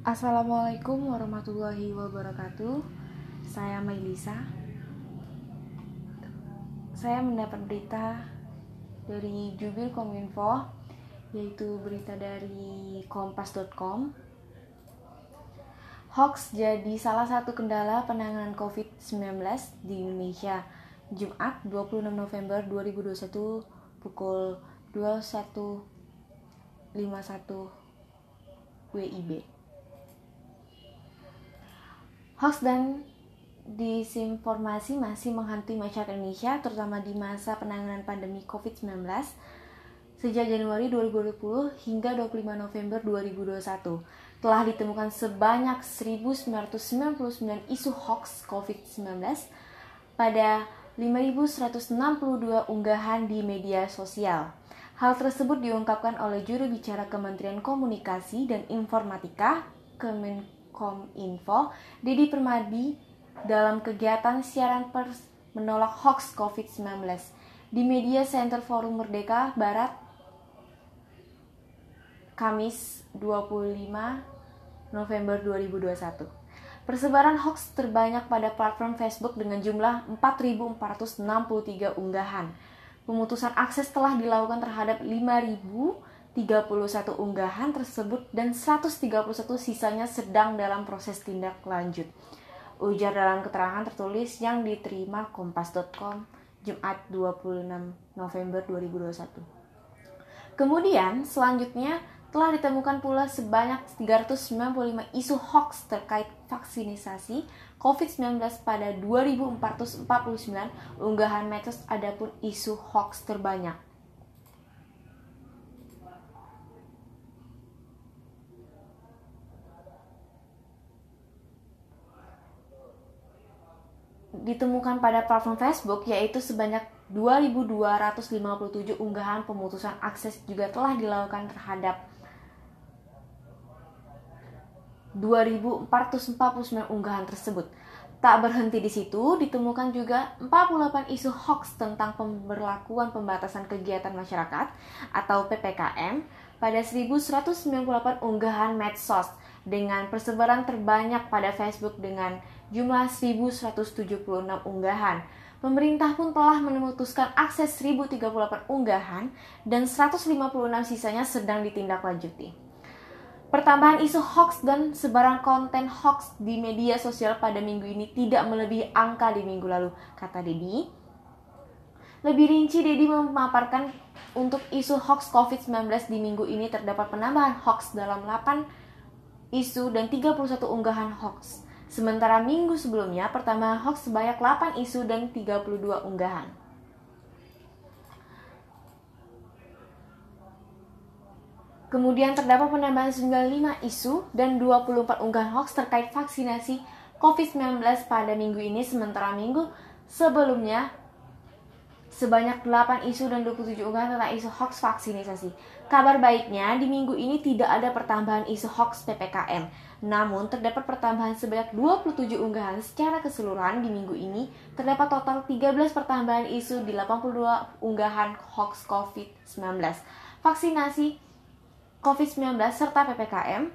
Assalamualaikum warahmatullahi wabarakatuh. Saya Mailisa. Saya mendapat berita dari jubir Kominfo, yaitu berita dari kompas.com. Hoax jadi salah satu kendala penanganan COVID-19 di Indonesia. Jumat 26 November 2021 pukul 21.51 WIB. Hoax dan disinformasi masih menghantui masyarakat Indonesia, terutama di masa penanganan pandemi COVID-19 sejak Januari 2020 hingga 25 November 2021 telah ditemukan sebanyak 1999 isu hoax COVID-19 pada 5162 unggahan di media sosial. Hal tersebut diungkapkan oleh juru bicara Kementerian Komunikasi dan Informatika Kemenkominfo Kominfo, Didi Permadi dalam kegiatan siaran pers menolak hoax COVID-19 di Media Center Forum Merdeka Barat Kamis 25 November 2021. Persebaran hoax terbanyak pada platform Facebook dengan jumlah 4.463 unggahan. Pemutusan akses telah dilakukan terhadap 5.000 31 unggahan tersebut dan 131 sisanya sedang dalam proses tindak lanjut. Ujar dalam keterangan tertulis yang diterima kompas.com Jumat 26 November 2021. Kemudian selanjutnya telah ditemukan pula sebanyak 395 isu hoax terkait vaksinisasi COVID-19 pada 2449 unggahan medsos adapun isu hoax terbanyak ditemukan pada platform Facebook yaitu sebanyak 2.257 unggahan pemutusan akses juga telah dilakukan terhadap 2.449 unggahan tersebut. Tak berhenti di situ, ditemukan juga 48 isu hoax tentang pemberlakuan pembatasan kegiatan masyarakat atau PPKM pada 1198 unggahan medsos dengan persebaran terbanyak pada Facebook dengan jumlah 1176 unggahan. Pemerintah pun telah memutuskan akses 1038 unggahan dan 156 sisanya sedang ditindaklanjuti. Pertambahan isu hoax dan sebaran konten hoax di media sosial pada minggu ini tidak melebihi angka di minggu lalu, kata Dedi. Lebih rinci, Dedi memaparkan untuk isu hoax COVID-19 di minggu ini terdapat penambahan hoax dalam 8 isu dan 31 unggahan hoax. Sementara minggu sebelumnya, pertama hoax sebanyak 8 isu dan 32 unggahan. Kemudian terdapat penambahan 95 isu dan 24 unggahan hoax terkait vaksinasi COVID-19 pada minggu ini, sementara minggu sebelumnya sebanyak 8 isu dan 27 unggahan tentang isu hoax vaksinasi. Kabar baiknya, di minggu ini tidak ada pertambahan isu hoax PPKM namun, terdapat pertambahan sebanyak 27 unggahan secara keseluruhan di minggu ini. Terdapat total 13 pertambahan isu di 82 unggahan hoax COVID-19. Vaksinasi COVID-19 serta PPKM.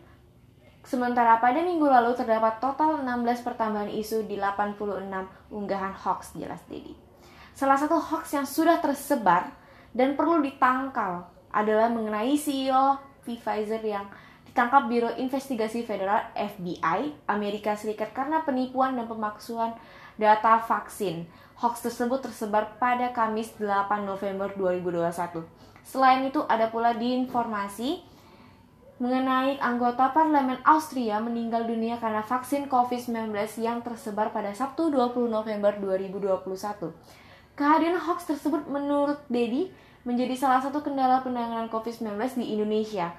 Sementara pada minggu lalu terdapat total 16 pertambahan isu di 86 unggahan hoax jelas Dedi. Salah satu hoax yang sudah tersebar dan perlu ditangkal adalah mengenai CEO Pfizer yang ditangkap Biro Investigasi Federal FBI Amerika Serikat karena penipuan dan pemaksuan data vaksin. Hoax tersebut tersebar pada Kamis 8 November 2021. Selain itu ada pula diinformasi mengenai anggota parlemen Austria meninggal dunia karena vaksin COVID-19 yang tersebar pada Sabtu 20 November 2021. Kehadiran hoax tersebut menurut Dedi menjadi salah satu kendala penanganan COVID-19 di Indonesia.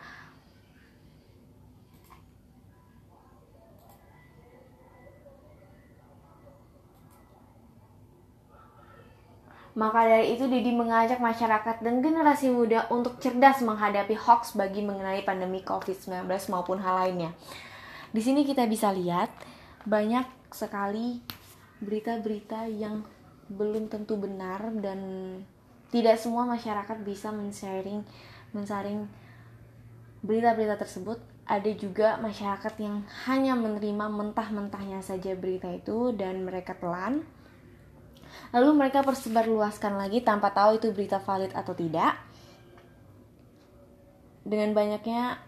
Maka dari itu Didi mengajak masyarakat dan generasi muda untuk cerdas menghadapi hoax bagi mengenai pandemi COVID-19 maupun hal lainnya. Di sini kita bisa lihat banyak sekali berita-berita yang belum tentu benar dan tidak semua masyarakat bisa men-sharing mensaring berita-berita tersebut ada juga masyarakat yang hanya menerima mentah-mentahnya saja berita itu dan mereka telan. Lalu mereka persebar luaskan lagi tanpa tahu itu berita valid atau tidak. Dengan banyaknya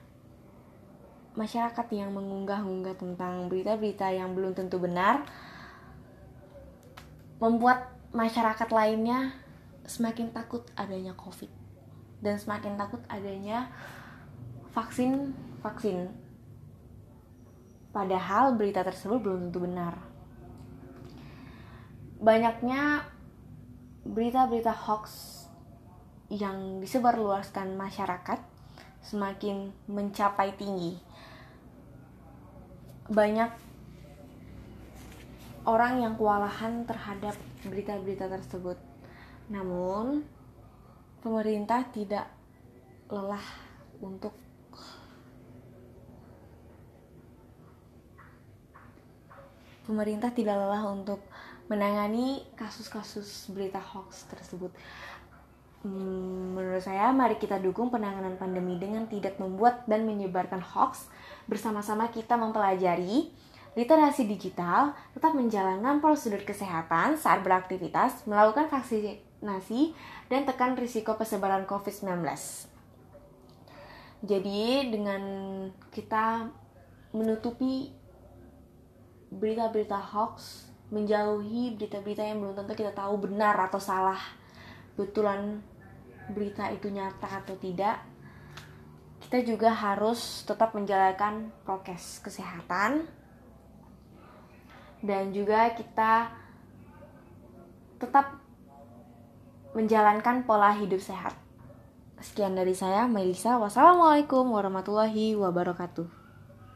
masyarakat yang mengunggah-unggah tentang berita-berita yang belum tentu benar, membuat masyarakat lainnya semakin takut adanya COVID dan semakin takut adanya vaksin vaksin. Padahal berita tersebut belum tentu benar. Banyaknya berita-berita hoax yang disebarluaskan masyarakat semakin mencapai tinggi. Banyak orang yang kewalahan terhadap berita-berita tersebut. Namun, pemerintah tidak lelah untuk pemerintah tidak lelah untuk menangani kasus-kasus berita hoax tersebut. Hmm, menurut saya, mari kita dukung penanganan pandemi dengan tidak membuat dan menyebarkan hoax. Bersama-sama kita mempelajari literasi digital, tetap menjalankan prosedur kesehatan saat beraktivitas, melakukan vaksinasi, dan tekan risiko persebaran COVID-19. Jadi, dengan kita menutupi berita-berita hoax, menjauhi berita-berita yang belum tentu kita tahu benar atau salah. Betulan berita itu nyata atau tidak. Kita juga harus tetap menjalankan prokes kesehatan dan juga kita tetap menjalankan pola hidup sehat. Sekian dari saya, Melisa. Wassalamualaikum warahmatullahi wabarakatuh.